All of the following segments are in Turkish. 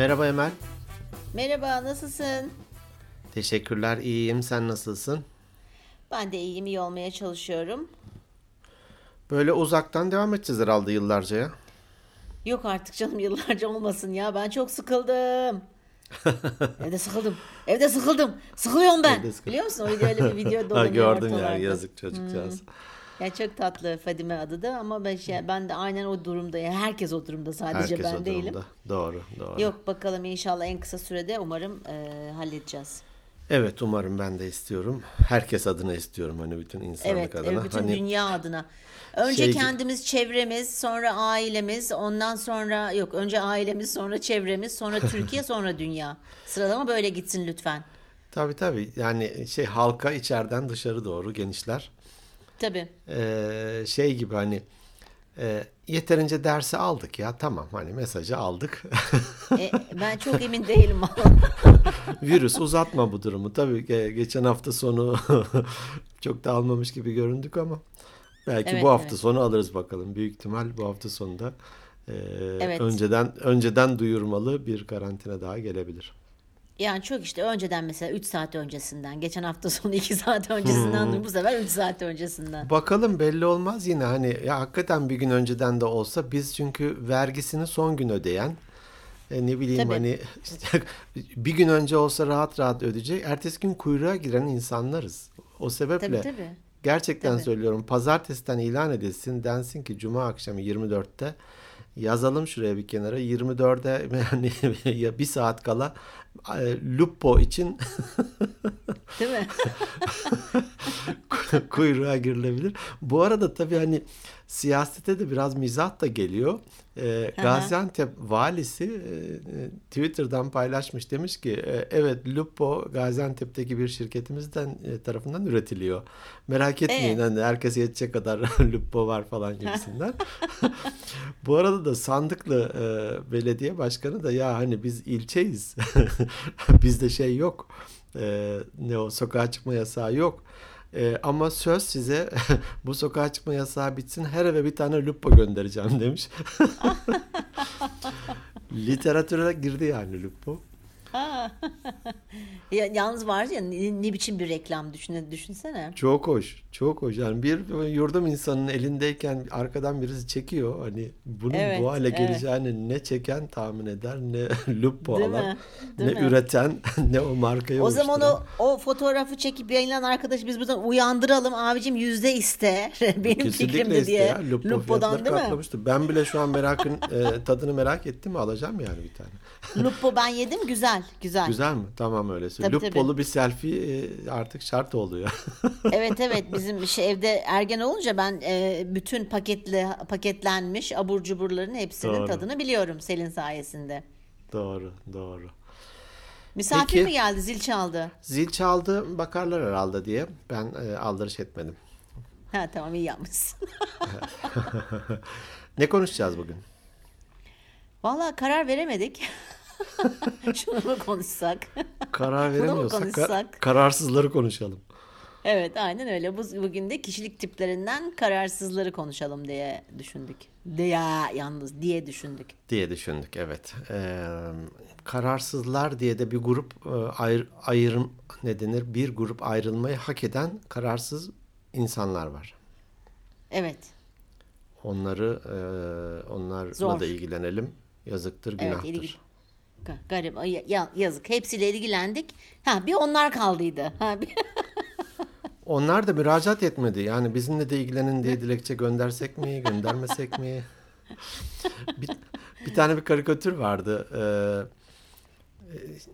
Merhaba Emel. Merhaba, nasılsın? Teşekkürler, iyiyim. Sen nasılsın? Ben de iyiyim, iyi olmaya çalışıyorum. Böyle uzaktan devam edeceğiz herhalde yıllarca ya. Yok artık canım yıllarca olmasın ya. Ben çok sıkıldım. Evde sıkıldım. Evde sıkıldım. Sıkılıyorum ben. Evde sıkıldım. Biliyor musun? O öyle bir video dolanıyor gördüm ya ortalarda. yazık çocukcağız. Ya çok tatlı Fadime adı da ama ben şey, ben de aynen o durumda ya. Herkes o durumda sadece Herkes ben o değilim. durumda. Doğru, doğru. Yok bakalım inşallah en kısa sürede umarım e, halledeceğiz. Evet umarım ben de istiyorum. Herkes adına istiyorum hani bütün insanlık Evet, adına. evet, bütün hani dünya adına. Önce şey kendimiz, çevremiz, sonra ailemiz, ondan sonra yok önce ailemiz, sonra çevremiz, sonra Türkiye, sonra dünya. Sıralama böyle gitsin lütfen. tabii tabii yani şey halka içeriden dışarı doğru genişler. Tabii. Ee, şey gibi hani e, yeterince dersi aldık ya tamam hani mesajı aldık. E, ben çok emin değilim. Virüs uzatma bu durumu. Tabii ge- geçen hafta sonu çok da almamış gibi göründük ama belki Evet, bu hafta evet. sonu alırız bakalım. Büyük ihtimal bu hafta sonunda e, Evet. önceden önceden duyurmalı bir karantina daha gelebilir. Yani çok işte önceden mesela 3 saat öncesinden, geçen hafta sonu 2 saat öncesinden, bu sefer 3 saat öncesinden. Bakalım belli olmaz yine hani ya hakikaten bir gün önceden de olsa biz çünkü vergisini son gün ödeyen e, ne bileyim Tabii. hani işte bir gün önce olsa rahat rahat ödeyecek. Ertesi gün kuyruğa giren insanlarız. O sebeple Tabii tabii. Gerçekten Tabii. söylüyorum. Pazartesiden ilan edilsin. Densin ki Cuma akşamı 24'te yazalım şuraya bir kenara. 24'e yani ya bir saat kala Lupo için Değil mi? kuyruğa girilebilir. Bu arada tabii hani siyasete de biraz mizah da geliyor. Hı. Gaziantep valisi e, e, Twitter'dan paylaşmış demiş ki e, evet Lupo Gaziantep'teki bir şirketimizden e, tarafından üretiliyor. Merak etmeyin Evet. hani herkese yetecek kadar Lupo var falan gibisinden. Bu arada da Sandıklı e, belediye başkanı da ya hani biz ilçeyiz. Bizde şey yok. E, ne o sokağa çıkma yasağı yok. E, ama söz size bu sokağa çıkma yasağı bitsin her eve bir tane lupo göndereceğim demiş. Literatüre girdi yani lupo. Ha. ya, yalnız var ya ne, ne biçim bir reklam düşün, düşünsene. Çok hoş, çok hoş. Yani bir yurdum insanının elindeyken arkadan birisi çekiyor. Hani bunun Evet, bu hale evet. geleceğini ne çeken tahmin eder, ne lupo Değil alan, mi? Değil ne mi? üreten, ne o markayı O zaman o, o fotoğrafı çekip yayınlanan arkadaşı biz buradan uyandıralım. Abicim yüzde iste. Benim Kesinlikle fikrimdi diye. ya. Lupo Lupo'dan değil mi? Ben bile şu an merakın e, tadını merak ettim. Alacağım yani bir tane. Lupo ben yedim güzel. Güzel. Güzel mi? Tamam öyleyse. Tabii, Lupolu bir selfie e, artık şart oluyor. Evet evet bizim şey evde ergen olunca ben e, bütün paketli paketlenmiş abur cuburların hepsinin Doğru. tadını biliyorum Selin sayesinde. doğru, doğru. Misafir Peki. mi geldi zil çaldı? Zil çaldı bakarlar herhalde diye ben e, aldırış etmedim. Ha tamam iyi yapmışsın. Ne konuşacağız bugün? Vallahi karar veremedik. Şunu mu konuşsak? Karar veremiyorsak konuşsak? kararsızları konuşalım. Evet aynen öyle. Bu, bugün de kişilik tiplerinden kararsızları konuşalım diye düşündük. Diye yalnız diye düşündük. diye düşündük evet. Ee, kararsızlar diye de bir grup e, ayr, ayrım ne denir? Bir grup ayrılmayı hak eden kararsız insanlar var. Evet. Onları e, onlarla Zor. da ilgilenelim. Yazıktır, Evet, günahtır. ilgi- Ga- Garip, yazık. Hepsiyle ilgilendik. Ha bir onlar kaldıydı. Ha bir Onlar da müracaat etmedi. Yani bizimle de ilgilenin diye dilekçe göndersek mi, göndermesek mi? Bir, bir tane bir karikatür vardı. Ee,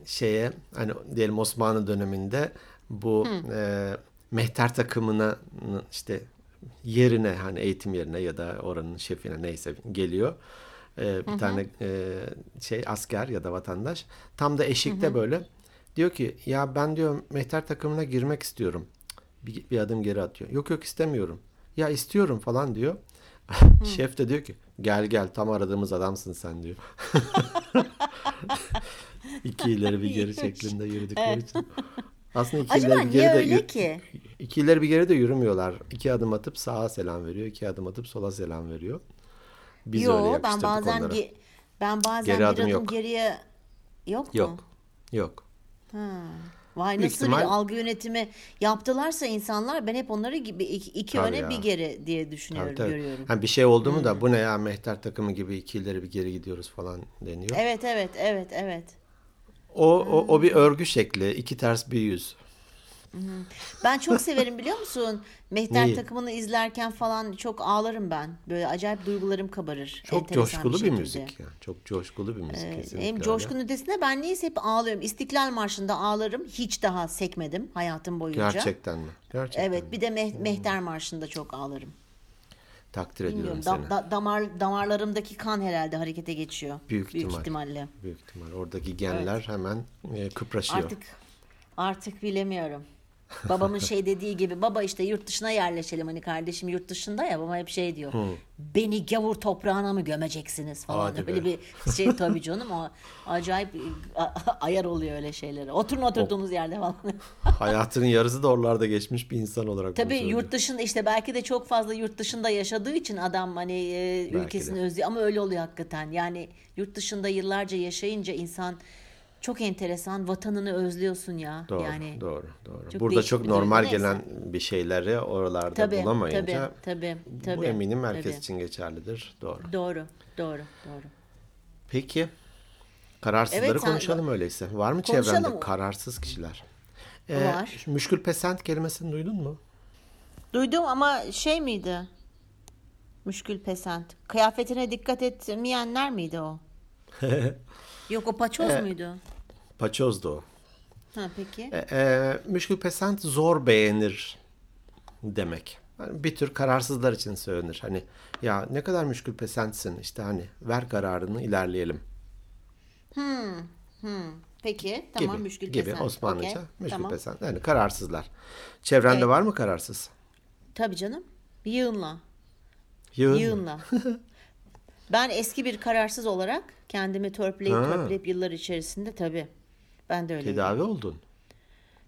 şeye hani diyelim Osmanlı döneminde bu e, mehter takımına işte yerine hani eğitim yerine ya da oranın şefine neyse geliyor. Ee, bir tane e, şey asker ya da vatandaş tam da eşikte böyle diyor ki ya ben diyor mehter takımına girmek istiyorum. Bir, bir adım geri atıyor. Yok yok istemiyorum. Ya istiyorum falan diyor. Şef de diyor ki gel gel tam aradığımız adamsın sen diyor. İki ileri bir geri şeklinde yürüdükleri için. Aslında iki Acaba ileri bir geri de öyle ki? iki ileri bir geri de yürümüyorlar. İki adım atıp sağa selam veriyor. iki adım atıp sola selam veriyor. Biz öyle Yo ben yakıştırdık bazen onlara. ge- ben bazen Geri bir adım yok. geriye Yok mu? Yok. Yok. Vay Büyük nasıl ihtimal- bir algı yönetimi yaptılarsa insanlar ben hep onları gibi iki, iki Tabii öne ya. bir geri diye düşünüyorum Tabii, tabii. görüyorum. Ha, bir şey oldu mu da bu ne ya mehter takımı gibi iki ileri bir geri gidiyoruz falan deniyor. Evet evet evet evet. O, o, o bir örgü şekli. iki ters bir yüz. Ben çok severim biliyor musun? Mehter Neyi? takımını izlerken falan çok ağlarım ben. Böyle acayip duygularım kabarır. Çok enteresan coşkulu bir, şekilde. müzik yani. Çok coşkulu bir müzik kesinlikle. Hem coşkun ötesinde ben niyeyse hep ağlıyorum. İstiklal Marşı'nda ağlarım. Hiç daha sekmedim hayatım boyunca. Gerçekten mi? Gerçekten Evet mi? bir de Meh- Mehter Marşı'nda çok ağlarım. Takdir ediyorum Bilmiyorum seni. da- da- damar damarlarımdaki kan herhalde harekete geçiyor. Büyük ihtimal. ihtimalle. Büyük ihtimal. Oradaki genler hemen e, kıpraşıyor. Artık artık bilemiyorum. Babamın şey dediği gibi baba işte yurt dışına yerleşelim hani kardeşim yurt dışında ya baba hep şey diyor. Beni gavur toprağına mı gömeceksiniz falan. Hadi öyle be. bir şey tabii canım o acayip ayar oluyor öyle şeylere. Oturun oturduğunuz yerde falan. Hayatının yarısı da oralarda geçmiş bir insan olarak Tabii yurt dışında işte belki de çok fazla yurt dışında yaşadığı için adam hani e, ülkesini özlüyor ama öyle oluyor hakikaten. Yani yurt dışında yıllarca yaşayınca insan çok enteresan vatanını özlüyorsun ya. Doğru, yani doğru, doğru. Çok Burada çok normal Neyse. gelen bir şeyleri oralarda tabii bulamayınca tabii tabii tabii. bu eminim herkes tabii. için geçerlidir. Doğru. Doğru doğru doğru. Peki kararsızları Evet, sen- konuşalım öyleyse. Var mı Konuşalım. çevrende kararsız kişiler? Ee, Var. Müşkül pesent kelimesini duydun mu? Duydum ama şey miydi? Müşkül pesent. Kıyafetine dikkat etmeyenler miydi o? Yok o paçoz muydu? Paçozdu o. Ha peki. E, e, müşkül pesent zor beğenir demek. Yani bir tür kararsızlar için söylenir. Hani ya ne kadar müşkül pesentsin işte hani ver kararını ilerleyelim Peki tamam gibi, müşkül gibi. Osmanlıca Okey, müşkül tamam. Yani kararsızlar. Çevrende Evet. var mı kararsız? Tabii canım. Yığınla. Yığın. Yığınla. ben eski bir kararsız olarak kendimi törpüleyip törpüleyip yıllar içerisinde tabii. Ben de öyleyim. Tedavi oldun.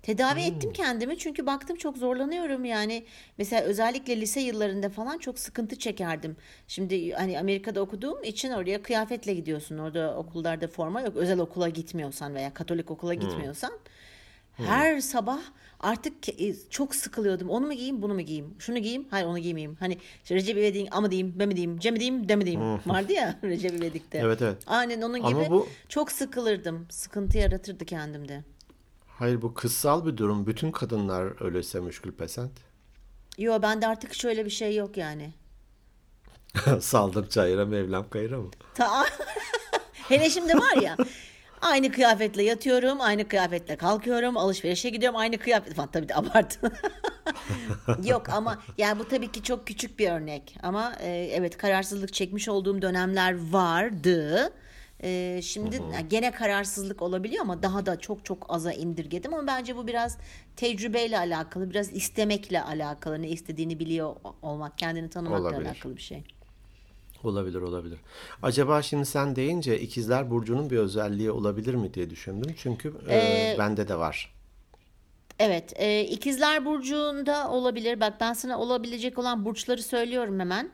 Tedavi ettim kendimi çünkü baktım çok zorlanıyorum yani. Mesela özellikle lise yıllarında falan çok sıkıntı çekerdim. Şimdi hani Amerika'da okuduğum için oraya kıyafetle gidiyorsun. Orada okullarda forma yok. Özel okula gitmiyorsan veya Katolik okula gitmiyorsan. Her sabah artık ke- çok sıkılıyordum. Onu mu giyeyim, bunu mu giyeyim? Şunu giyeyim, hayır onu giymeyeyim. Hani işte Recep İvedik'in ama diyeyim, ben mi diyeyim, Cem mi diyeyim, de mi diyeyim vardı ya Recep İvedik'te. Evet, evet. Aynen onun Ama gibi bu- çok sıkılırdım. Sıkıntı yaratırdı kendimde. Hayır bu kıssal bir durum. Bütün kadınlar öyleyse müşkül pesent. Yo bende artık şöyle bir şey yok yani. Saldım çayıra Mevlam kayıra mı? Ta Hele şimdi var ya aynı kıyafetle yatıyorum, aynı kıyafetle kalkıyorum, alışverişe gidiyorum, aynı kıyafet falan tabii de abartı. Yok ama yani bu tabii ki çok küçük bir örnek ama e, evet kararsızlık çekmiş olduğum dönemler vardı. E, şimdi yani gene kararsızlık olabiliyor ama daha da çok çok aza indirgedim ama bence bu biraz tecrübeyle alakalı, biraz istemekle alakalı, ne istediğini biliyor olmak, kendini tanımakla Olabilir. alakalı bir şey. Olabilir olabilir. Acaba şimdi sen deyince ikizler burcunun bir özelliği olabilir mi diye düşündüm. Çünkü e, Ee, bende de var. Evet, e, ikizler burcunda olabilir. Bak ben sana olabilecek olan burçları söylüyorum hemen.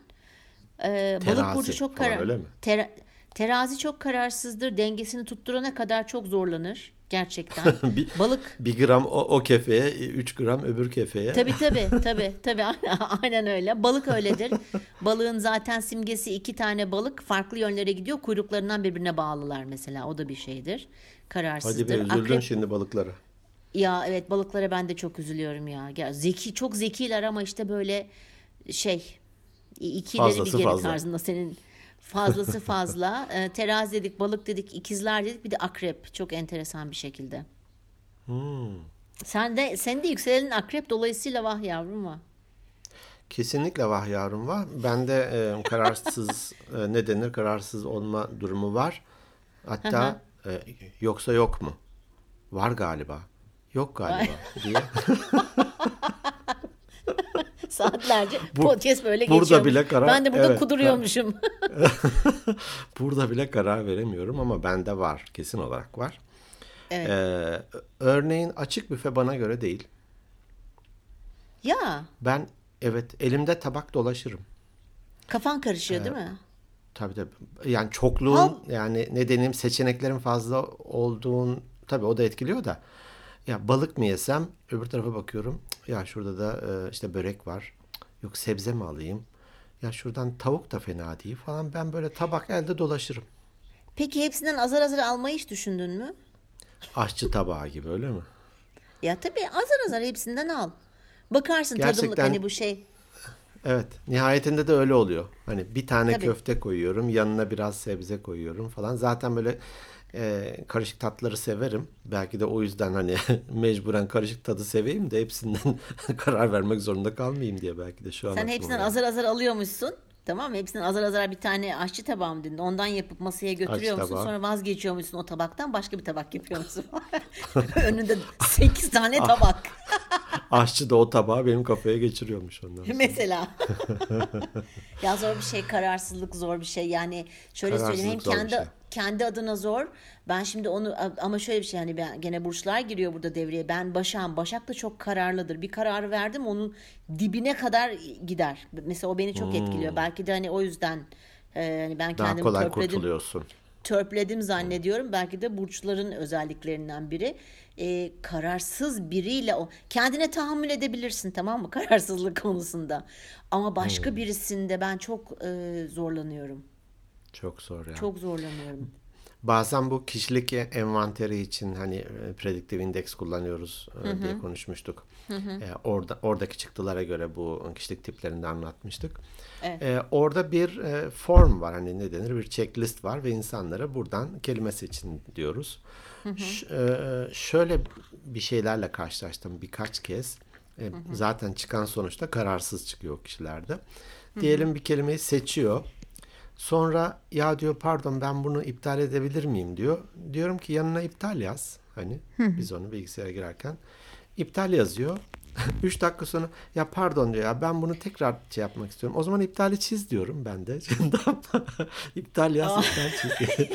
E, balık Terazi burcu çok falan, karar. öyle mi? Tera- terazi çok kararsızdır. Dengesini tutturana kadar çok zorlanır gerçekten. Bir- balık Bir gram o, o kefeye, 3 gram öbür kefeye. Tabii tabii tabii tabii aynen, öyle. Balık öyledir. Balığın zaten simgesi iki tane balık farklı yönlere gidiyor. Kuyruklarından birbirine bağlılar mesela. O da bir şeydir. Kararsızdır. Hadi be üzüldün Akrep- şimdi balıklara. Ya evet balıklara ben de çok üzülüyorum ya. ya zeki çok zekiler ama işte böyle şey ikileri Fazlası bir geri fazla. tarzında senin fazlası fazla. Ee, terazi dedik, balık dedik, ikizler dedik, bir de akrep çok enteresan bir şekilde. Hmm. Sen de sen de yükselenin akrep dolayısıyla vah yavrum var. Kesinlikle vah yavrum var. Bende e, kararsız e, ne denir kararsız olma durumu var. Hatta e, yoksa yok mu? Var galiba. Yok galiba diye. Saatlerce Bu- podcast böyle burada geçiyor. bile karar- Ben de burada evet, kuduruyormuşum. Burada bile karar veremiyorum ama bende var. Kesin olarak var. Evet. Ee, örneğin açık büfe bana göre değil. ya Ben evet elimde tabak dolaşırım. kafan karışıyor değil mi? Tabii tabii. Yani çokluğun Al. yani ne deneyim seçeneklerin fazla olduğun tabii o da etkiliyor da. Ya balık mı yesem öbür tarafa bakıyorum. Ya şurada da e, işte börek var. Yok sebze mi alayım? Ya şuradan tavuk da fena değil falan. Ben böyle tabak elde dolaşırım. Peki hepsinden azar azar almayı hiç düşündün mü? Aşçı tabağı gibi öyle mi? Ya tabii azar azar hepsinden al. Bakarsın tadımlık Gerçekten- hani bu şey. Evet. Nihayetinde de öyle oluyor. Hani bir tane Tabii. köfte koyuyorum, yanına biraz sebze koyuyorum falan. Zaten böyle e, karışık tatları severim. Belki de o yüzden hani mecburen karışık tadı seveyim de hepsinden karar vermek zorunda kalmayayım diye belki de şu an Sen hepsinden geldi. azar azar alıyormuşsun. Tamam mı? Hepsinden azar azar bir tane aşçı tabağı mı dedin? Ondan yapıp masaya götürüyor musun? tabağı. Sonra vazgeçiyormuşsun o tabaktan başka bir tabak yapıyor musun? Önünde 8 tane Ah. tabak. Aşçı da o tabağı benim kafaya geçiriyormuş ondan sonra. Mesela. ya zor bir şey kararsızlık zor bir şey. Yani şöyle söyleyeyim hem kendi şey. Kendi adına zor. Ben şimdi onu ama şöyle bir şey hani ben gene burçlar giriyor burada devreye. Ben Başak'ım. Başak da çok kararlıdır. Bir kararı verdim onun dibine kadar gider. Mesela o beni çok etkiliyor. Belki de hani o yüzden e, hani ben Hmm. Daha kendimi kolay törpüledim kurtuluyorsun. törpüledim zannediyorum. Belki de burçların özelliklerinden biri. Ee, kararsız biriyle o kendine tahammül edebilirsin tamam mı kararsızlık konusunda. Ama başka birisinde ben çok e, zorlanıyorum. Çok zor ya. Çok zorlanıyorum. Bazen bu kişilik envanteri için hani e, prediktif indeks kullanıyoruz e, diye konuşmuştuk. E, orada oradaki çıktılara göre bu kişilik tiplerini de anlatmıştık. Evet. E, orada bir e, form var hani ne denir bir checklist var ve insanlara buradan kelimesi için diyoruz. Ş- e, şöyle bir şeylerle karşılaştım birkaç kez. E, zaten çıkan sonuçta kararsız çıkıyor kişilerde. Diyelim bir kelimeyi seçiyor. Sonra ya diyor pardon ben bunu iptal edebilir miyim diyor. Diyorum ki yanına iptal yaz. Hani biz onu bilgisayara girerken. iptal yazıyor. Üç dakika sonra ya pardon diyor ya ben bunu tekrar şey yapmak istiyorum. O zaman iptali çiz diyorum ben de. iptal yaz iptal çiz.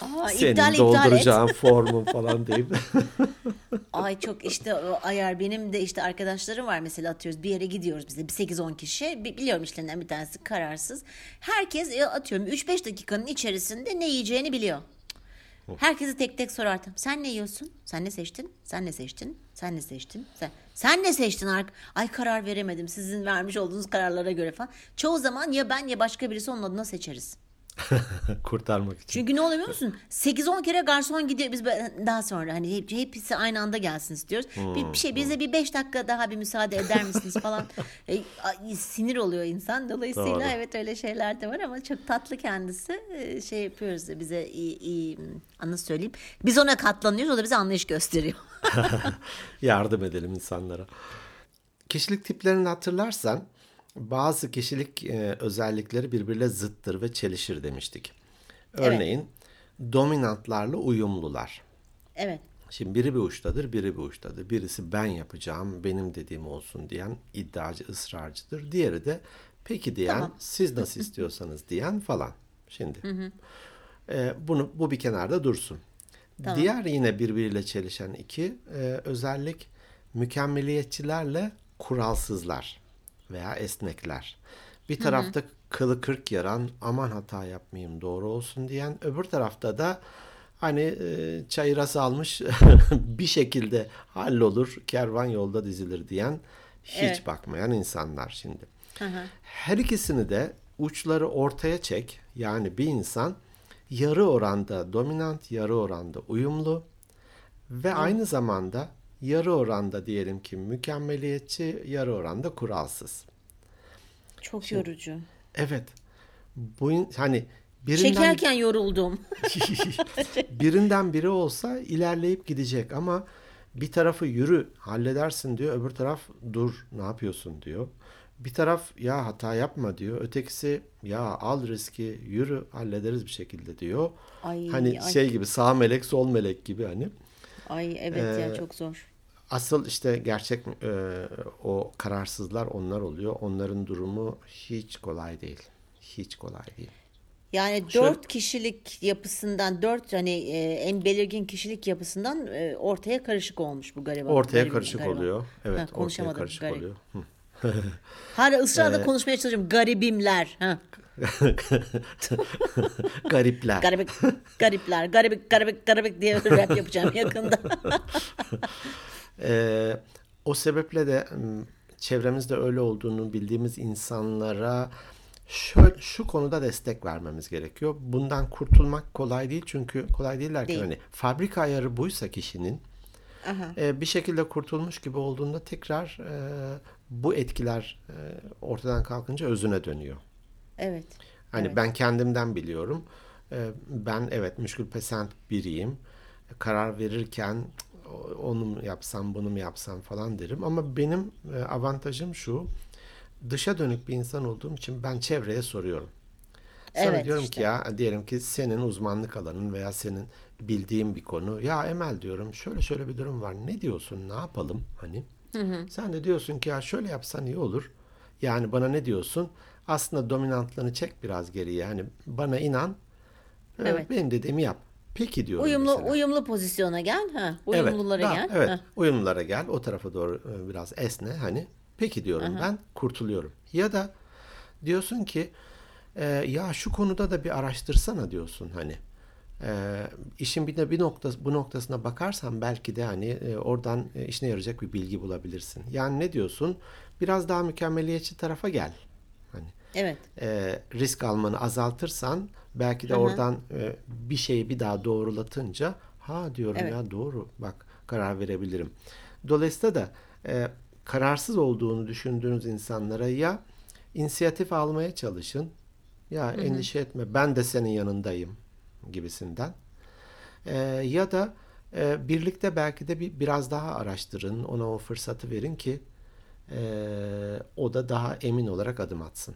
Aa, Senin iptal iptal dolduracağın formun falan deyip. Ay çok işte o ayar benim de işte arkadaşlarım var mesela atıyoruz bir yere gidiyoruz biz de bir 8-10 kişi Bi- biliyorum işlerinden bir tanesi kararsız. Herkes e, atıyorum 3-5 dakikanın içerisinde ne yiyeceğini biliyor. Herkesi tek tek sorardım. Sen ne yiyorsun? Sen ne seçtin? Sen ne seçtin? Sen ne seçtin? Sen, sen ne seçtin? Ark? Ay karar veremedim. Sizin vermiş olduğunuz kararlara göre falan. Çoğu zaman ya ben ya başka birisi onun adına seçeriz. kurtarmak için. Çünkü ne oluyor biliyor musun? 8-10 kere garson gidiyor. Biz daha sonra hani hep, hepsi aynı anda gelsin istiyoruz. Bir, bir şey bize bir 5 dakika daha bir müsaade eder misiniz falan. E, sinir oluyor insan. Dolayısıyla Doğru. evet öyle şeyler de var ama çok tatlı kendisi. E, şey yapıyoruz bize iyi, iyi nasıl söyleyeyim. Biz ona katlanıyoruz o da bize anlayış gösteriyor. Yardım edelim insanlara. Kişilik tiplerini hatırlarsan bazı kişilik e, özellikleri birbiriyle zıttır ve çelişir demiştik. Örneğin dominantlarla uyumlular. evet. Şimdi biri bir uçtadır, biri bir uçtadır. Birisi ben yapacağım, benim dediğim olsun diyen iddiacı, ısrarcıdır. Diğeri de peki diyen, Tamam. siz nasıl istiyorsanız diyen falan. Şimdi e, bunu bu bir kenarda dursun. Tamam. Diğer yine birbiriyle çelişen iki e, özellik mükemmeliyetçilerle kuralsızlar veya esnekler. Bir tarafta kılı kırk yaran aman hata yapmayayım doğru olsun diyen öbür tarafta da hani e, çayıra salmış bir şekilde hallolur kervan yolda dizilir diyen hiç Evet. bakmayan insanlar şimdi. Hı hı. Her ikisini de uçları ortaya çek. Yani bir insan yarı oranda dominant, yarı oranda uyumlu ve aynı zamanda yarı oranda diyelim ki mükemmeliyetçi, yarı oranda kuralsız. Çok yorucu. Evet. Bu hani birinden Çekerken yoruldum. birinden biri olsa ilerleyip gidecek ama bir tarafı yürü halledersin diyor öbür taraf dur ne yapıyorsun diyor. Bir taraf ya hata yapma diyor. Ötekisi ya al riski yürü hallederiz bir şekilde diyor. Ay, hani ay. şey gibi sağ melek sol melek gibi hani. Ay evet ya Ee, çok zor. Asıl işte gerçek e, o kararsızlar onlar oluyor. Onların durumu hiç kolay değil. Hiç kolay değil. Yani Şöyle- dört kişilik yapısından dört hani e, en belirgin kişilik yapısından e, ortaya karışık olmuş bu gariban. Ortaya gariban- karışık gariban. oluyor. Evet, Ha, ortaya konuşamadım, karışık garip. oluyor. Hı. Hala ısrarla Ee, konuşmaya çalışıyorum. Garibimler. Ha. Garipler. Garibik, garipler, garibik, garibik, garibik diye rap yapacağım yakında. Ee, o sebeple de m, çevremizde öyle olduğunu bildiğimiz insanlara şöyle, şu konuda destek vermemiz gerekiyor. Bundan kurtulmak kolay değil çünkü kolay değil derken Değil. hani fabrika ayarı buysa kişinin Aha. e, bir şekilde kurtulmuş gibi olduğunda tekrar e, bu etkiler e, ortadan kalkınca özüne dönüyor. Evet. Hani Evet. ben kendimden biliyorum. Ee, Ben evet müşkül pesent biriyim. Karar verirken "Cık, onu mu yapsam bunu mu yapsam falan derim. Ama benim e, avantajım şu. Dışa dönük bir insan olduğum için ben çevreye soruyorum. Sonra Evet, diyorum işte. ki ya diyelim ki senin uzmanlık alanın veya senin bildiğin bir konu. Ya Emel diyorum şöyle şöyle bir durum var. Ne diyorsun? Ne yapalım? Hani sen de diyorsun ki ya şöyle yapsan iyi olur. Yani bana ne diyorsun? Aslında dominantlığını çek biraz geriye. Hani bana inan. e, Evet. Benim dediğimi yap. Peki diyorum Uyumlu mesela. uyumlu pozisyona gel. Ha. Evet, Uyumlulara daha- gel. Evet, Ha. uyumlulara gel. O tarafa doğru e, biraz esne. Hani peki diyorum ben kurtuluyorum. Ya da diyorsun ki e, ya şu konuda da bir araştırsana diyorsun hani. E, işin bir de bir noktası bu noktasına bakarsan belki de hani e, oradan e, işine yarayacak bir bilgi bulabilirsin. Yani ne diyorsun? Biraz daha mükemmeliyetçi tarafa gel. Evet. e, risk almanı azaltırsan belki de oradan e, bir şeyi bir daha doğrulatınca ha diyorum Evet. ya doğru bak karar verebilirim. Dolayısıyla da e, kararsız olduğunu düşündüğünüz insanlara ya inisiyatif almaya çalışın ya endişe etme ben de senin yanındayım gibisinden. E, ya da e, birlikte belki de bir biraz daha araştırın ona o fırsatı verin ki e, o da daha emin olarak adım atsın.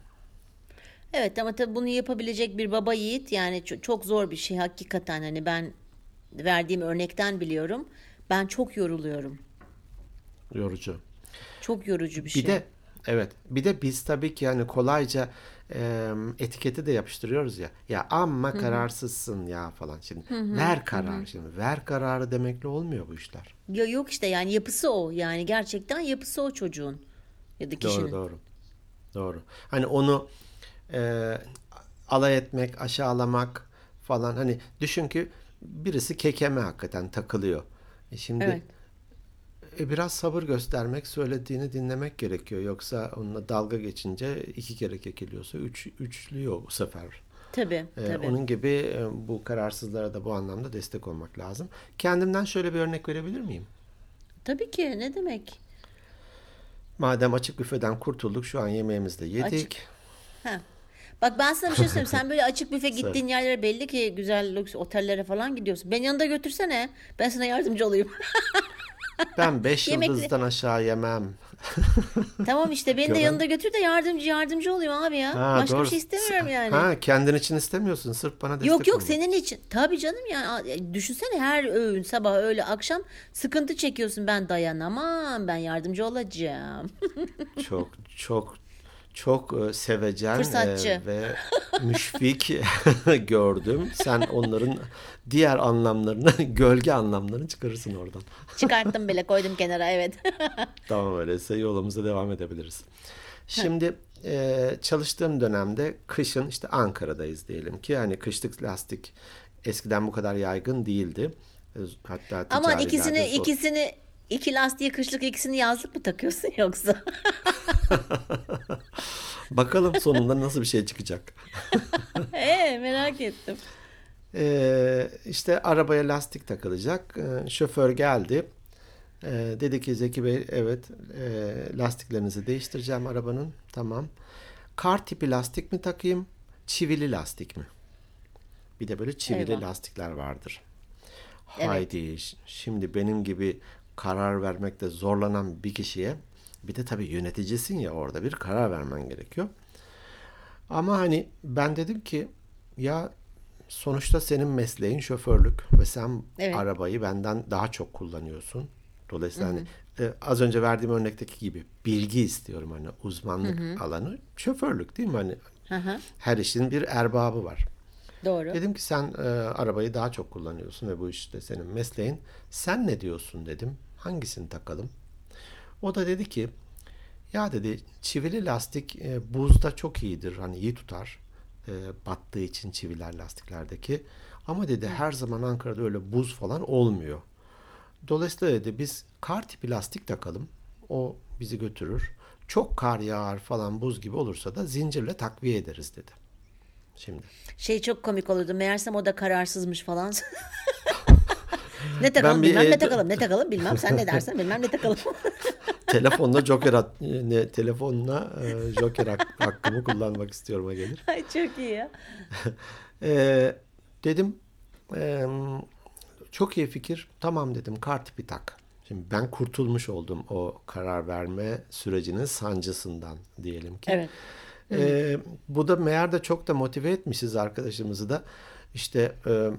Evet ama tabii bunu yapabilecek bir baba yiğit yani çok, zor bir şey hakikaten hani ben verdiğim örnekten biliyorum. Ben çok yoruluyorum. Yorucu. Çok yorucu bir şey. Bir de evet bir de biz tabii ki yani kolayca e, etiketi de yapıştırıyoruz ya. Ya amma kararsızsın ya falan şimdi. Ver karar şimdi. Ver kararı demekle olmuyor bu işler. Ya yok işte yani yapısı o. Yani gerçekten yapısı o çocuğun ya da kişinin. Doğru doğru. Doğru. Hani onu e, alay etmek, aşağılamak falan hani düşün ki birisi kekeme hakikaten takılıyor. E şimdi Evet. e, biraz sabır göstermek, söylediğini dinlemek gerekiyor. Yoksa onunla dalga geçince iki kere kekeliyorsa üç, üçlüyor bu sefer. Tabii, E, tabii. onun gibi e, bu kararsızlara da bu anlamda destek olmak lazım. Kendimden şöyle bir örnek verebilir miyim? Tabii ki ne demek? Madem açık büfeden kurtulduk, şu an yemeğimizi de yedik. Açık. Ha. Bak ben sana bir şey söyleyeyim. Sen böyle açık büfe gittiğin yerlere belli ki güzel lüks otellere falan gidiyorsun. Beni yanında götürsene. Ben sana yardımcı olayım. Ben beş Yemekli- yıldızdan aşağı yemem. tamam işte beni de yanında götür de yardımcı yardımcı olayım abi ya. Ha, Başka doğru. bir şey istemiyorum yani. Ha, kendin için istemiyorsun. Sırf bana destek Yok yok olmak. senin için. Tabii canım ya. Düşünsene her öğün sabah öğle akşam sıkıntı çekiyorsun. Ben dayanamam. Ben yardımcı olacağım. Çok çok çok e, sevecen Fırsatçı. e, ve müşfik gördüm. Sen onların diğer anlamlarını, gölge anlamlarını çıkarırsın oradan. Çıkarttım bile koydum kenara evet. Tamam öyleyse yolumuza devam edebiliriz. Şimdi e, çalıştığım dönemde kışın işte Ankara'dayız diyelim ki hani kışlık lastik eskiden bu kadar yaygın değildi. E, Hatta Aman ikisini zor- ikisini iki lastiği kışlık ikisini yazlık mı takıyorsun yoksa? Bakalım sonunda nasıl bir şey çıkacak. Ee merak ettim. Ee, işte arabaya lastik takılacak. Ee, şoför geldi. Ee, dedi ki Zeki Bey evet e, lastiklerinizi değiştireceğim arabanın. Tamam. Kar tipi lastik mi takayım? Çivili lastik mi? Bir de böyle çivili Eyvah. lastikler vardır. Evet. Haydi şimdi benim gibi karar vermekte zorlanan bir kişiye bir de tabii yöneticisin ya orada bir karar vermen gerekiyor. Ama hani ben dedim ki ya sonuçta senin mesleğin şoförlük ve sen Evet. arabayı benden daha çok kullanıyorsun. Dolayısıyla hani e, az önce verdiğim örnekteki gibi bilgi istiyorum hani uzmanlık alanı şoförlük değil mi hani Hı hı. her işin bir erbabı var. Doğru. Dedim ki sen e, arabayı daha çok kullanıyorsun ve bu işte senin mesleğin. Sen ne diyorsun dedim. Hangisini takalım? O da dedi ki Ya dedi çivili lastik e, buzda çok iyidir. Hani iyi tutar. E, battığı için çiviler lastiklerdeki. Ama dedi her zaman Ankara'da öyle buz falan olmuyor. Dolayısıyla dedi biz kar tipi lastik takalım. O bizi götürür. Çok kar yağar falan buz gibi olursa da zincirle takviye ederiz dedi. Şimdi. Şey çok komik olurdu. Meğersem o da kararsızmış falan. ne takalım bir bilmem ne evde- takalım ne takalım bilmem sen ne dersen bilmem ne takalım. Telefonla joker at, ne, telefonla e, joker hak- hakkımı kullanmak istiyorum gelir. Ay çok iyi ya. Ee, dedim e, çok iyi fikir. Tamam dedim kar tipi tak. Şimdi ben kurtulmuş oldum o karar verme sürecinin sancısından diyelim ki. Evet. Ee, bu da meğer de çok da motive etmişiz arkadaşımızı da. İşte e,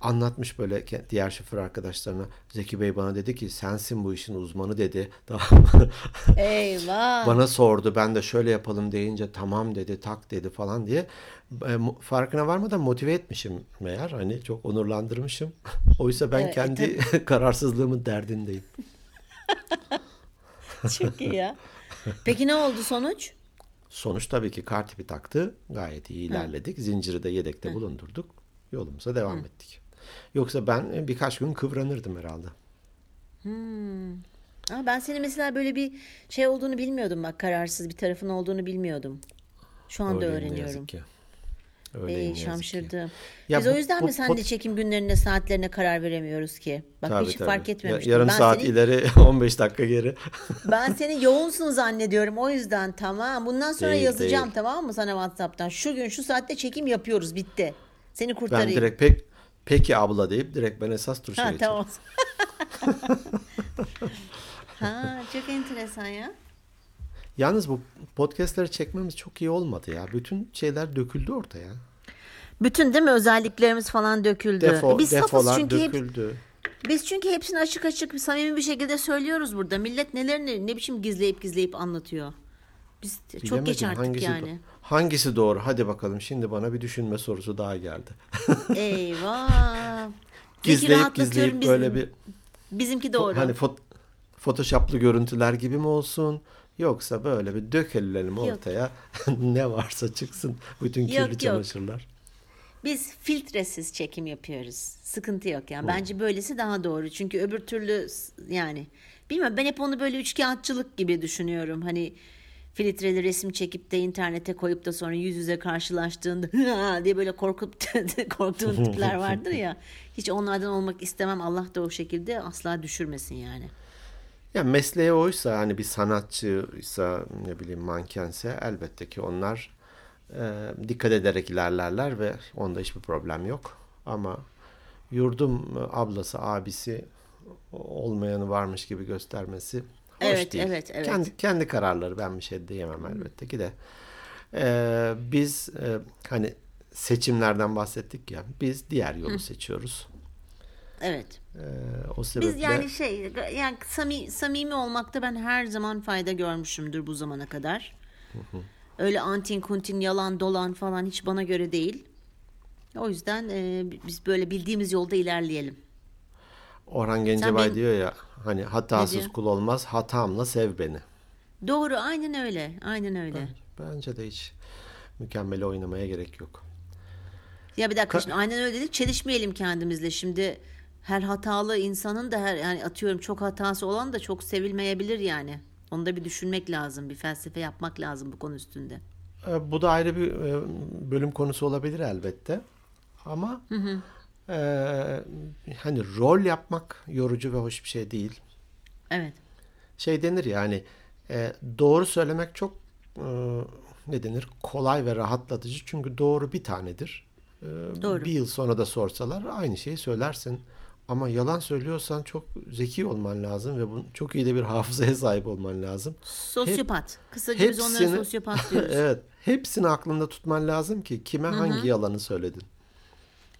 anlatmış böyle diğer şoför arkadaşlarına. Zeki Bey bana dedi ki sensin bu işin uzmanı dedi. Tamam. Eyvah. Bana sordu ben de şöyle yapalım deyince tamam dedi tak dedi falan diye E, farkına varmadan motive etmişim meğer hani çok onurlandırmışım. Oysa ben Evet, e, kendi kararsızlığımın derdindeyim. Çok iyi ya. Peki ne oldu sonuç? Sonuç tabii ki kar tipi taktı. Gayet iyi ilerledik. Zinciri de yedekte bulundurduk. Yolumuza devam ettik. Yoksa ben e, birkaç gün kıvranırdım herhalde. Aa, ben senin mesela böyle bir şey olduğunu bilmiyordum bak kararsız bir tarafın olduğunu bilmiyordum. Şu anda Öyleyim öğreniyorum. yazık ki. Ey Öyleyim ki. şamşırdım. Ya Biz bu- o yüzden bu mi sen de çekim günlerine saatlerine karar veremiyoruz ki? Bak Tabii, hiç tabii. fark Ya- etmemiştim. Yarım ben saat seni, ileri 15 dakika geri. ben seni yoğunsun zannediyorum o yüzden tamam. Bundan sonra Değil, yazacağım değil. tamam mı sana WhatsApp'tan? Şu gün şu saatte çekim yapıyoruz bitti. Seni Ben kurtarayım. direkt pek peki abla deyip direkt ben esas Ha geçerim. tamam. ha çok enteresan ya. Yalnız bu podcastleri çekmemiz çok iyi olmadı ya. Bütün şeyler döküldü ortaya. Bütün değil mi özelliklerimiz falan döküldü. Defo, Biz safız defolar çünkü hep, döküldü. biz çünkü hepsini açık açık samimi bir şekilde söylüyoruz burada. Millet nelerini ne biçim gizleyip gizleyip anlatıyor. Biz çok geç Bilemedim artık hangisi yani. do- hangisi doğru? Hadi bakalım şimdi bana bir düşünme sorusu daha geldi. Eyvah. Gizleyip gizleyip biz- böyle bir Bizimki doğru. hani fot photoshoplı görüntüler gibi mi olsun? Yoksa böyle bir dökelim ortaya. ne varsa çıksın. Bütün kirli Yok, yok. çamaşırlar. Biz filtresiz çekim yapıyoruz. Sıkıntı yok yani. Bence böylesi daha doğru. Çünkü öbür türlü yani bilmiyorum ben hep onu böyle üçkağıtçılık gibi düşünüyorum. Hani filtreli resim çekip de internete koyup da sonra yüz yüze karşılaştığında diye böyle korkup korktuğun tipler vardır ya. Hiç onlardan olmak istemem. Allah da o şekilde asla düşürmesin yani. Ya mesleği oysa hani bir sanatçıysa ne bileyim mankense elbette ki onlar e, dikkat ederek ilerlerler ve onda hiçbir problem yok. Ama yurdum ablası, abisi olmayanı varmış gibi göstermesi hoş Evet, değil. evet, evet. Kendi, kendi kararları ben bir şey diyemem elbette ki de. E, biz e, hani seçimlerden bahsettik ya biz diğer yolu seçiyoruz. Evet. E, o sebeple Biz yani şey yani sami, samimi olmakta ben her zaman fayda görmüşümdür bu zamana kadar. Öyle antin kuntin yalan dolan falan hiç bana göre değil. O yüzden e, biz böyle bildiğimiz yolda ilerleyelim. Orhan Gencebay benim- diyor ya hani hatasız kul olmaz hatamla sev beni. Doğru aynen öyle. Aynen öyle. Bence de hiç mükemmel oynamaya gerek yok. Ya bir dakika şimdi aynen öyle dedik çelişmeyelim kendimizle. Şimdi her hatalı insanın da her yani atıyorum çok hatası olan da çok sevilmeyebilir yani. Onu da bir düşünmek lazım. Bir felsefe yapmak lazım bu konu üstünde. E, Bu da ayrı bir e, bölüm konusu olabilir elbette. Ama e, hani rol yapmak yorucu ve hoş bir şey değil. Evet. Şey denir ya hani e, doğru söylemek çok e, ne denir kolay ve rahatlatıcı çünkü doğru bir tanedir. E, Doğru. Bir yıl sonra da sorsalar aynı şeyi söylersin. Ama yalan söylüyorsan çok zeki olman lazım ve bu, çok iyi de bir hafızaya sahip olman lazım. Sosyopat. Kısaca biz onlara Hepsini- sosyopat diyoruz. evet, hepsini aklında tutman lazım ki kime hangi yalanı söyledin.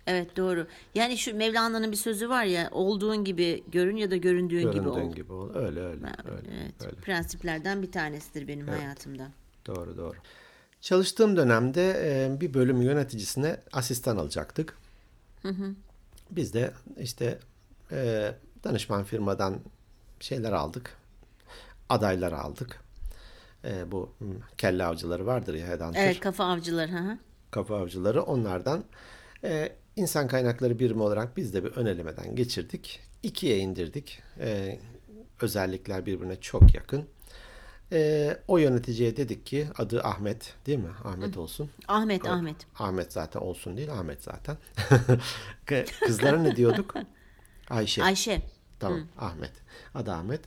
Evet doğru. Yani şu Mevlana'nın bir sözü var ya olduğun gibi görün ya da göründüğün gibi Göründüğün ol. gibi ol. Öyle öyle. Öyle, evet. öyle. Prensiplerden bir tanesidir benim hayatımda. Doğru doğru. Çalıştığım dönemde bir bölüm yöneticisine asistan alacaktık. Biz de işte danışman firmadan şeyler aldık. Adaylar aldık. bu hmm, kelle avcıları vardır ya headhunter. Evet kafa avcıları. Hı hı. kafa avcıları onlardan e, insan kaynakları birimi olarak biz de bir önelemeden geçirdik. İkiye indirdik. E, özellikler birbirine çok yakın. E, o yöneticiye dedik ki adı Ahmet değil mi? Ahmet olsun. Ahmet Ahmet. Ahmet zaten olsun değil Ahmet zaten. Kızlara ne diyorduk? Ayşe. Ayşe. Tamam Ahmet. Adı Ahmet.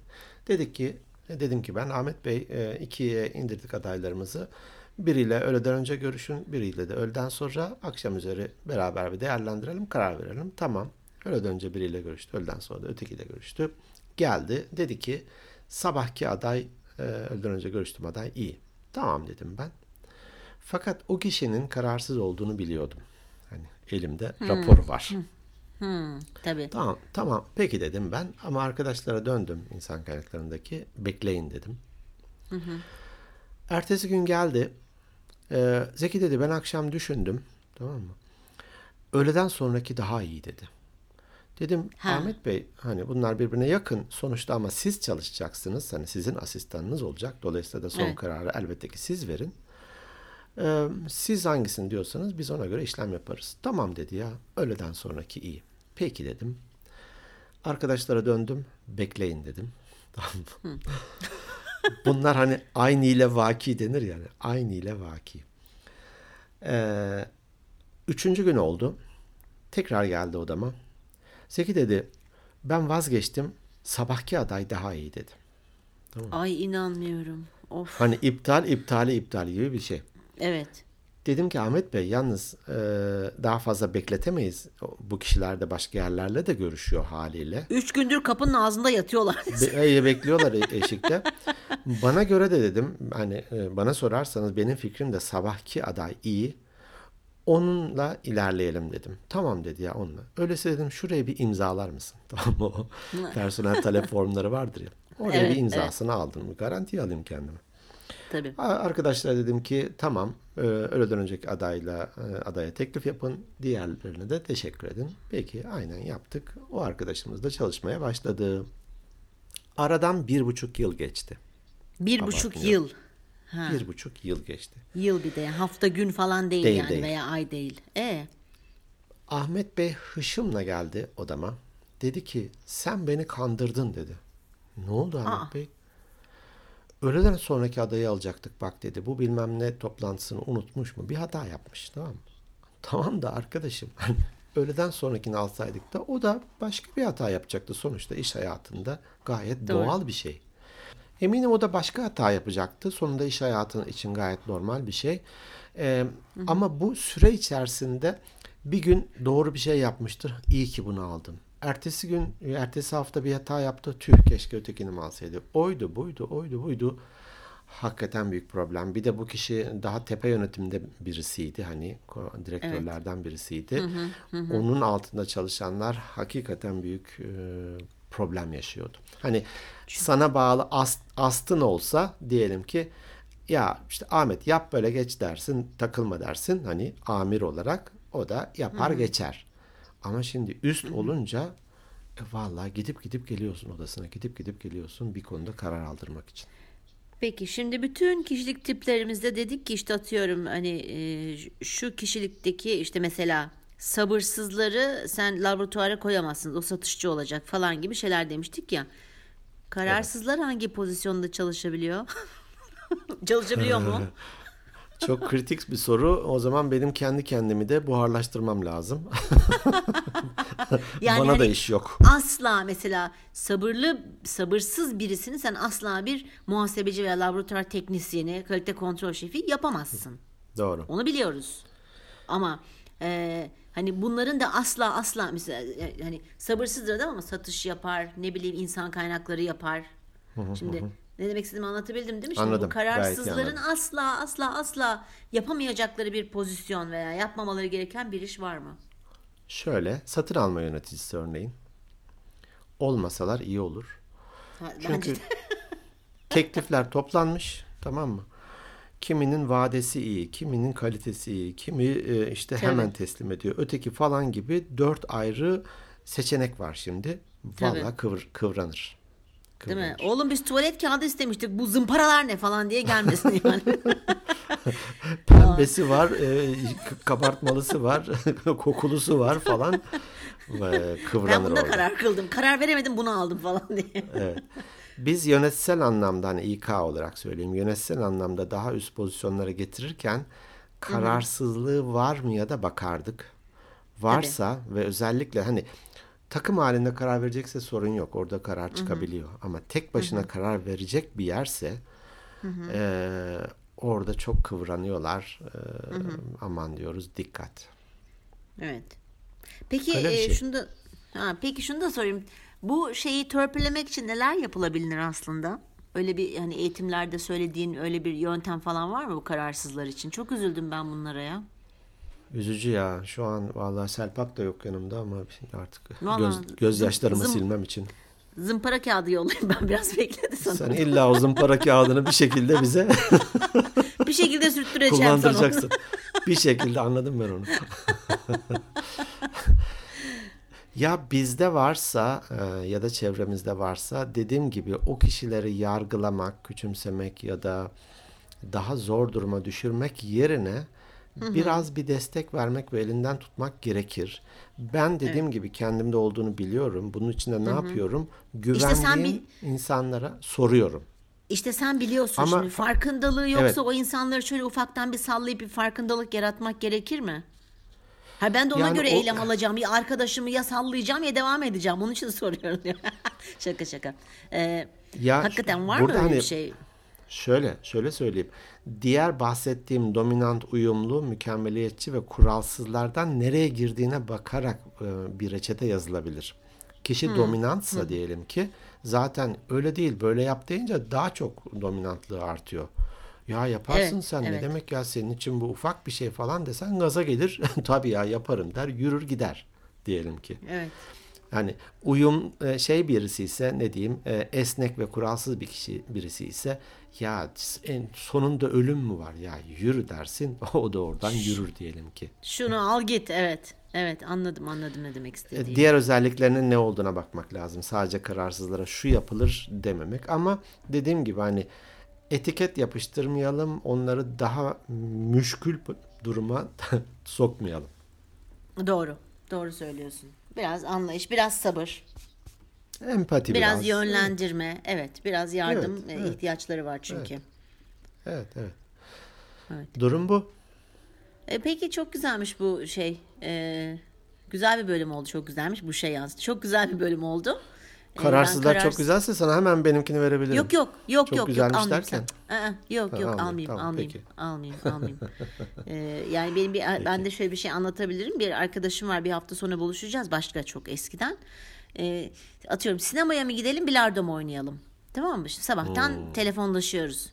Dedik ki dedim ki ben Ahmet Bey e, ikiye indirdik adaylarımızı. Biriyle öğleden önce görüşün, biriyle de öğleden sonra akşam üzeri beraber bir değerlendirelim, karar verelim. Tamam. Öğleden önce biriyle görüştü, öğleden sonra da ötekiyle görüştü. Geldi, dedi ki sabahki aday, e, öğleden önce görüştüm aday iyi. Tamam dedim ben. Fakat o kişinin kararsız olduğunu biliyordum. Hani elimde raporu var. Hmm, tabii. Tamam, tamam. Peki dedim ben ama arkadaşlara döndüm insan kaynaklarındaki. Bekleyin dedim. Ertesi gün geldi. Ee, Zeki dedi ben akşam düşündüm. Tamam mı? Öğleden sonraki daha iyi dedi. Dedim Ha. Ahmet Bey hani bunlar birbirine yakın sonuçta ama siz çalışacaksınız. Hani sizin asistanınız olacak. Dolayısıyla da son Evet. kararı elbette ki siz verin. Ee, siz hangisini diyorsanız biz ona göre işlem yaparız. Tamam dedi ya. Öğleden sonraki iyi. Peki dedim. Arkadaşlara döndüm. Bekleyin dedim. Tamam? Bunlar hani aynı ile vaki denir yani. Aynı ile vaki. Ee, üçüncü gün oldu. Tekrar geldi odama. Zeki dedi ben vazgeçtim. Sabahki aday daha iyi dedi. Ay inanmıyorum. Of. Hani iptal iptali iptal gibi bir şey. Evet. Dedim ki Ahmet Bey yalnız e, daha fazla bekletemeyiz. Bu kişiler de başka yerlerle de görüşüyor haliyle. Üç gündür kapının ağzında yatıyorlar. Be- bekliyorlar e- eşikte. Bana göre de dedim hani e, bana sorarsanız benim fikrim de sabahki aday iyi. Onunla ilerleyelim dedim. Tamam dedi ya onunla. Öyleyse dedim şuraya bir imzalar mısın? Tamam mı? O personel talep formları vardır ya. Oraya Evet, bir imzasını aldım. Garantiye alayım kendime. Tabii. A- Arkadaşlara dedim ki tamam e, öğleden önceki adayla e, adaya teklif yapın. Diğerlerine de teşekkür edin. Peki aynen yaptık. O arkadaşımız da çalışmaya başladı. Aradan bir buçuk yıl geçti. Bir buçuk yıl. Ha. Bir buçuk yıl geçti. Yıl bir de hafta gün falan değil, Değil, yani değil. veya ay değil. E Ahmet Bey hışımla geldi odama. Dedi ki sen beni kandırdın dedi. Ne oldu Ahmet Aa. Bey? Öğleden sonraki adayı alacaktık bak dedi. Bu bilmem ne toplantısını unutmuş mu? Bir hata yapmış tamam mı? Tamam da arkadaşım hani öğleden sonrakini alsaydık da o da başka bir hata yapacaktı. Sonuçta iş hayatında gayet Doğru. doğal bir şey. Eminim o da başka hata yapacaktı. Sonunda iş hayatı için gayet normal bir şey. Ee, ama bu süre içerisinde bir gün doğru bir şey yapmıştır. İyi ki bunu aldım. Ertesi gün, ertesi hafta bir hata yaptı. Tüh keşke ötekini mi alsaydı. Oydu, buydu, oydu, buydu. Hakikaten büyük problem. Bir de bu kişi daha tepe yönetimde birisiydi. Hani direktörlerden birisiydi. Onun altında çalışanlar hakikaten büyük e, problem yaşıyordu. Hani sana bağlı ast, astın olsa diyelim ki ya işte Ahmet yap böyle geç dersin, takılma dersin hani amir olarak o da yapar geçer. Ama şimdi üst olunca e, vallahi gidip gidip geliyorsun odasına gidip gidip geliyorsun bir konuda karar aldırmak için. Peki şimdi bütün kişilik tiplerimizde dedik ki işte atıyorum hani e, şu kişilikteki işte mesela sabırsızları sen laboratuvara koyamazsın o satışçı olacak falan gibi şeyler demiştik ya. Kararsızlar hangi pozisyonda çalışabiliyor? çalışabiliyor mu? Çok kritik bir soru. O zaman benim kendi kendimi de buharlaştırmam lazım. Yani Bana da hani iş yok. Asla mesela sabırlı sabırsız birisini sen asla bir muhasebeci veya laboratuvar teknisyeni, kalite kontrol şefi yapamazsın. Doğru. Onu biliyoruz. Ama e, hani bunların da asla asla mesela e, hani sabırsızdır adam ama satış yapar, ne bileyim insan kaynakları yapar. Şimdi ne demek istediğimi anlatabildim değil mi? Şimdi Anladım, bu kararsızların asla asla asla yapamayacakları bir pozisyon veya yapmamaları gereken bir iş var mı? Şöyle satın alma yöneticisi örneğin. Olmasalar iyi olur. Ha, Çünkü teklifler toplanmış tamam mı? Kiminin vadesi iyi, kiminin kalitesi iyi, kimi e, işte Tabii. hemen teslim ediyor. Öteki falan gibi dört ayrı seçenek var şimdi. Tabii. Vallahi kıvır, Değil mi? Oğlum biz tuvalet kağıdı istemiştik. Bu zımparalar ne falan diye gelmesin yani. Pembesi var, e, kabartmalısı var, kokulusu var falan. Ve kıvranır ben bunda orada. karar kıldım. Karar veremedim bunu aldım falan diye. Evet. Biz yönetsel anlamda hani İK olarak söyleyeyim yönetsel anlamda daha üst pozisyonlara getirirken kararsızlığı var mı ya da bakardık. Varsa ve özellikle hani takım halinde karar verecekse sorun yok. Orada karar çıkabiliyor. Ama tek başına karar verecek bir yerse eee, orada çok kıvranıyorlar. Eee, aman diyoruz dikkat. Evet. Peki Öyle e, şey. şunu da ha, peki şunu da sorayım. Bu şeyi törpülemek için neler yapılabilir aslında? Öyle bir hani eğitimlerde söylediğin öyle bir yöntem falan var mı bu kararsızlar için? Çok üzüldüm ben bunlara ya. Üzücü ya. Şu an vallahi Selpak da yok yanımda ama artık Vallahi göz, gözyaşlarımı zım- silmem için. Zımpara kağıdı yollayayım ben biraz bekledi sana. Sen illa o zımpara kağıdını bir şekilde bize Bir şekilde sürttüreceğim kullandıracaksın. Bir şekilde anladım ben onu. ya bizde varsa e, ya da çevremizde varsa dediğim gibi o kişileri yargılamak, küçümsemek ya da daha zor duruma düşürmek yerine biraz bir destek vermek ve elinden tutmak gerekir. Ben dediğim gibi kendimde olduğunu biliyorum. Bunun için de ne yapıyorum? Güvendiğim sen bir- insanlara soruyorum. İşte sen biliyorsun Ama- şimdi farkındalığı yoksa Evet. o insanları şöyle ufaktan bir sallayıp bir farkındalık yaratmak gerekir mi? Ha ben de ona Yani göre o- eylem alacağım. Ya arkadaşımı ya sallayacağım ya devam edeceğim. Onun için soruyorum. şaka şaka. Ee, Ya hakikaten var mı öyle hani bir şey? Şöyle, şöyle söyleyeyim. Diğer bahsettiğim dominant, uyumlu, mükemmeliyetçi ve kuralsızlardan nereye girdiğine bakarak e, bir reçete yazılabilir. Kişi dominantsa diyelim ki zaten öyle değil böyle yap deyince daha çok dominantlığı artıyor. Ya yaparsın Evet, sen evet. ne demek ya senin için bu ufak bir şey falan desen gaza gelir. Tabii ya yaparım der yürür gider diyelim ki. Evet. Yani uyum e, şey birisi ise ne diyeyim e, esnek ve kuralsız bir kişi birisi ise ya en sonunda ölüm mü var ya yürü dersin o da oradan yürür diyelim ki. Şunu al git. Evet. Evet anladım anladım ne demek E, istediğini. Diğer özelliklerinin ne olduğuna bakmak lazım. Sadece kararsızlara şu yapılır dememek ama dediğim gibi hani etiket yapıştırmayalım onları daha müşkül duruma sokmayalım. Doğru. Doğru söylüyorsun. Biraz anlayış, biraz sabır, Empati biraz, biraz. yönlendirme. Evet, biraz yardım Evet, e, evet. ihtiyaçları var çünkü. Evet evet. Evet. Durum bu. E, peki çok güzelmiş bu şey. E, güzel bir bölüm oldu. Çok güzelmiş bu şey yalnız. Çok güzel bir bölüm oldu. E, Kararsızlar çok kararsız- güzelse sana hemen benimkini verebilirim. Yok yok yok Çok yok güzelmiş yok derken. Aa, yok Ha, yok almayayım, almayayım tamam, almayayım peki. almayayım almayayım. Ee, yani benim bir ben de şöyle bir şey anlatabilirim. Bir arkadaşım var bir hafta sonra buluşacağız başka çok eskiden. Ee, atıyorum sinemaya mı gidelim bilardo mu oynayalım? Tamam mı? Şimdi sabahtan Hmm. telefonlaşıyoruz.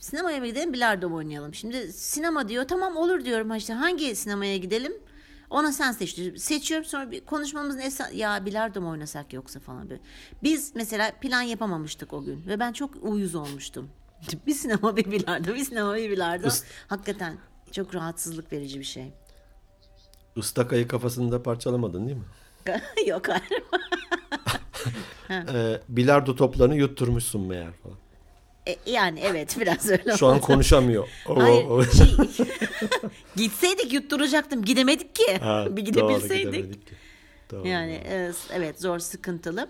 Sinemaya mı gidelim bilardo mu oynayalım? Şimdi sinema diyor tamam olur diyorum. İşte hangi sinemaya gidelim? Ona sen seç. Seçiyorum sonra bir konuşmamızın esas ya bilardo mu oynasak yoksa falan böyle. Biz mesela plan yapamamıştık o gün ve ben çok uyuz olmuştum. bir sinema bir bilardo, bir sinema bir bilardo. Hakikaten çok rahatsızlık verici bir şey. Istakayı kafasında parçalamadın değil mi? Yok hayır. Ee, bilardo toplarını yutturmuşsun meğer falan. E, yani evet biraz öyle Şu an oldu. konuşamıyor. Oo, Hayır, oo. şey, gitseydik yutturacaktım. Gidemedik ki. Ha, bir doğru, gidebilseydik. gidemedik ki. Doğru, Yani doğru. e, evet zor sıkıntılı.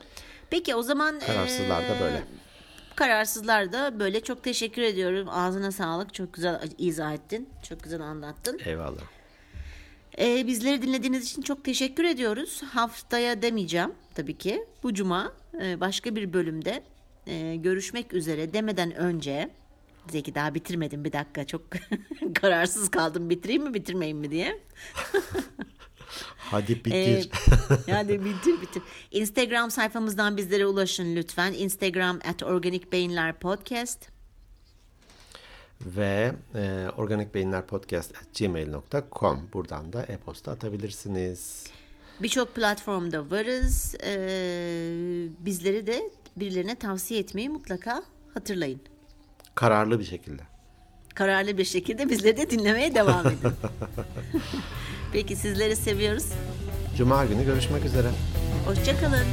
Peki o zaman Kararsızlar da e, böyle. Kararsızlar da böyle çok teşekkür ediyorum. Ağzına sağlık. Çok güzel izah ettin. Çok güzel anlattın. Eyvallah. E, bizleri dinlediğiniz için çok teşekkür ediyoruz. Haftaya demeyeceğim tabii ki. Bu cuma e, başka bir bölümde e, görüşmek üzere demeden önce Zeki daha bitirmedim bir dakika çok kararsız kaldım bitireyim mi bitirmeyeyim mi diye. Hadi bitir. Ee, yani bitir bitir. Instagram sayfamızdan bizlere ulaşın lütfen. Instagram at Organik Beyinler Podcast. Ve e, organikbeyinlerpodcast.gmail.com Buradan da e-posta atabilirsiniz. Birçok platformda varız. Ee, bizleri de birilerine tavsiye etmeyi mutlaka hatırlayın. Kararlı bir şekilde. Kararlı bir şekilde bizleri de dinlemeye devam edin. Peki sizleri seviyoruz. Cuma günü görüşmek üzere. Hoşçakalın.